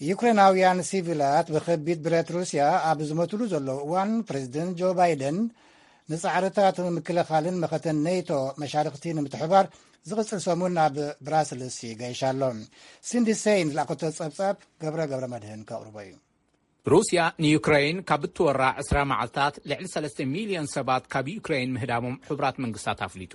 ዩክሬናውያን ሲቪላት ብከቢድ ብረት ሩስያ ኣብ ዝመትሉ ዘለዉ እዋን ፕሬዚደንት ጆ ባይደን ንፃዕርታት ምክልኻልን መኸተን ኔቶ መሻርክቲ ንምትሕባር ዝቕፅል ሰሙን ናብ ብራስልስ ይገይሽ ኣሎ ሲንዲ ሰይን ዝለኣኸቶ ጸብጻብ ገብረ ገብረ መድህን ከቕርቦ እዩ ሩስያ ንዩክረይን ካብ እትወራ ዕስራ መዓልታት ልዕሊ ሰለስተ ሚልዮን ሰባት ካብ ዩክረይን ምህዳሞም ሕቡራት መንግስታት ኣፍሊጡ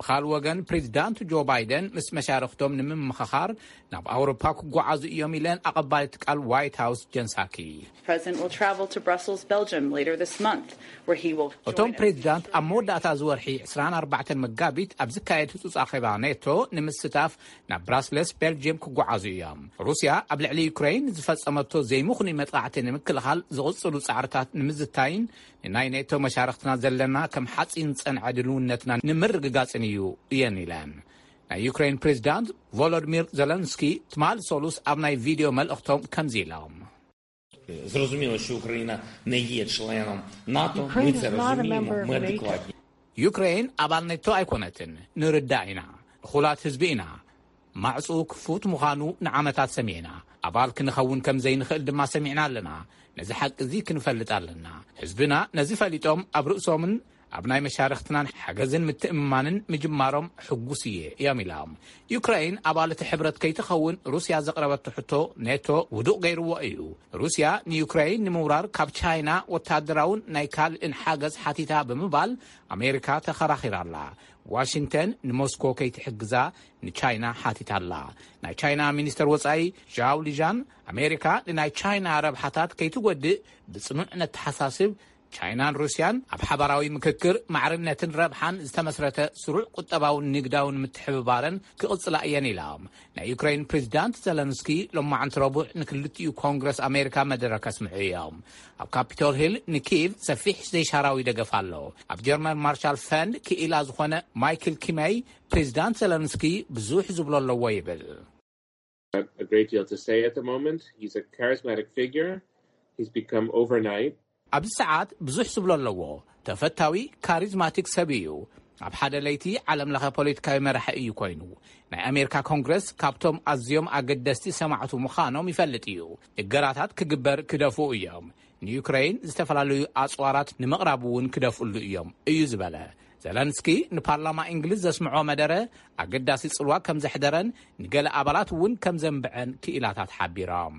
ብኻልእ ወገን ፕሬዚዳንት ጆ ባይደን ምስ መሻርኽቶም ንምምኽኻር ናብ ኣውሮፓ ክጓዓዙ እዮም ኢለን ኣቐባሊት ቃል ዋይት ሃውስ ጀን ሳኪ። እቶም ፕሬዚዳንት ኣብ መወዳእታ እዚ ወርሒ ዕስራን ኣርባዕተን መጋቢት ኣብ ዝካየድ ህፁፅ ኣኼባ ኔቶ ንምስታፍ ናብ ብራስለስ ቤልጅየም ክጓዓዙ እዮም። ሩስያ ኣብ ልዕሊ ዩክሬይን ዝፈፀመቶ ዘይምኽኑይ መጥቓዕቲ ንምክልኻል ዝቕፅሉ ፃዕርታት ንምዝታይን ንናይ ኔቶ መሻርኽትና ዘለና ከም ሓጺን ዝጸንዐ ድልውነትና ንምርግጋጽን እዩ እየን ኢለን። ናይ ዩክረይን ፕሬዚዳንት ቮሎድሚር ዘለንስኪ ትማሊ ሰሉስ ኣብ ናይ ቪድዮ መልእኽቶም ከምዚ ኢሎም። ዩክረይን ኣባል ኔቶ ኣይኮነትን፣ ንርዳእ ኢና፣ እኹላት ህዝቢ ኢና፣ ማዕጽኡ ክፉት ምዃኑ ንዓመታት ሰሚዕና፣ ኣባል ክንኸውን ከም ዘይንኽእል ድማ ሰሚዕና ኣለና። ነዚ ሓቂ እዚ ክንፈልጥ ኣለና። ህዝብና ነዚ ፈሊጦም ኣብ ርእሶምን ኣብ ናይ መሻርኽትናን ሓገዝን ምትእምማንን ምጅማሮም ሕጉስ እየ እዮም ኢላም። ዩክረይን ኣባል እቲ ሕብረት ከይትኸውን ሩስያ ዘቕረበቶ ሕቶ ኔቶ ውዱቕ ገይርዎ እዩ። ሩስያ ንዩክረይን ንምውራር ካብ ቻይና ወተሃደራውን ናይ ካልእን ሓገዝ ሓቲታ ብምባል ኣሜሪካ ተኸራኺራ ኣላ። ዋሽንግተን ንሞስኮ ከይትሕግዛ ንቻይና ሓቲታ ኣላ። ናይ ቻይና ሚኒስተር ወጻኢ ዣው ሊዣን፣ ኣሜሪካ ንናይ ቻይና ረብሓታት ከይትጎድእ ብጽኑዕ ነተሓሳስብ፣ ቻይናን ሩስያን ኣብ ሓባራዊ ምክክር፣ ማዕርነትን ረብሓን ዝተመስረተ ስሩዕ ቁጠባውን ንግዳውን ምትሕብባረን ክቕጽላ እየን ኢላ። ናይ ዩክረይን ፕሬዚዳንት ዘለንስኪ ሎማዕንቲ ረቡዕ ንክልቲኡ ኮንግረስ ኣሜሪካ መደረ ከስምዑ እዮም። ኣብ ካፒቶል ሂል ንኪቭ ሰፊሕ ዘይሻራዊ ደገፍ ኣሎ። ኣብ ጀርመን ማርሻል ፈንድ ክኢላ ዝኾነ ማይክል ኪመይ ፕሬዚዳንት ዘለንስኪ ብዙሕ ዝብሎ ኣለዎ ይብል። ኣብዚ ሰዓት ብዙሕ ዝብሎ ኣለዎ ተፈታዊ ካሪዝማቲክ ሰብ ኢዩ ኣብ ሓደ ለይቲ ዓለም ለኸ ፖለቲካዊ መራሒ እዩ ኮይኑ ናይ ኣሜሪካ ኮንግረስ ካብቶም ኣዝዮም ኣገደስቲ ሰማዕቱ ምዃኖም ይፈልጥ እዩ እገራታት ክግበር ክደፍኡ እዮም ንዩክረይን ዝተፈላለዩ ኣፅዋራት ንምቕራብ እውን ክደፍእሉ እዮም እዩ ዝበለ ዘለንስኪ ንፓርላማ እንግሊዝ ዘስምዖ መደረ ኣገዳሲ ፅልዋ ከም ዘሕደረን ንገለ ኣባላት እውን ከም ዘንብዐን ክኢላታት ሓቢሮም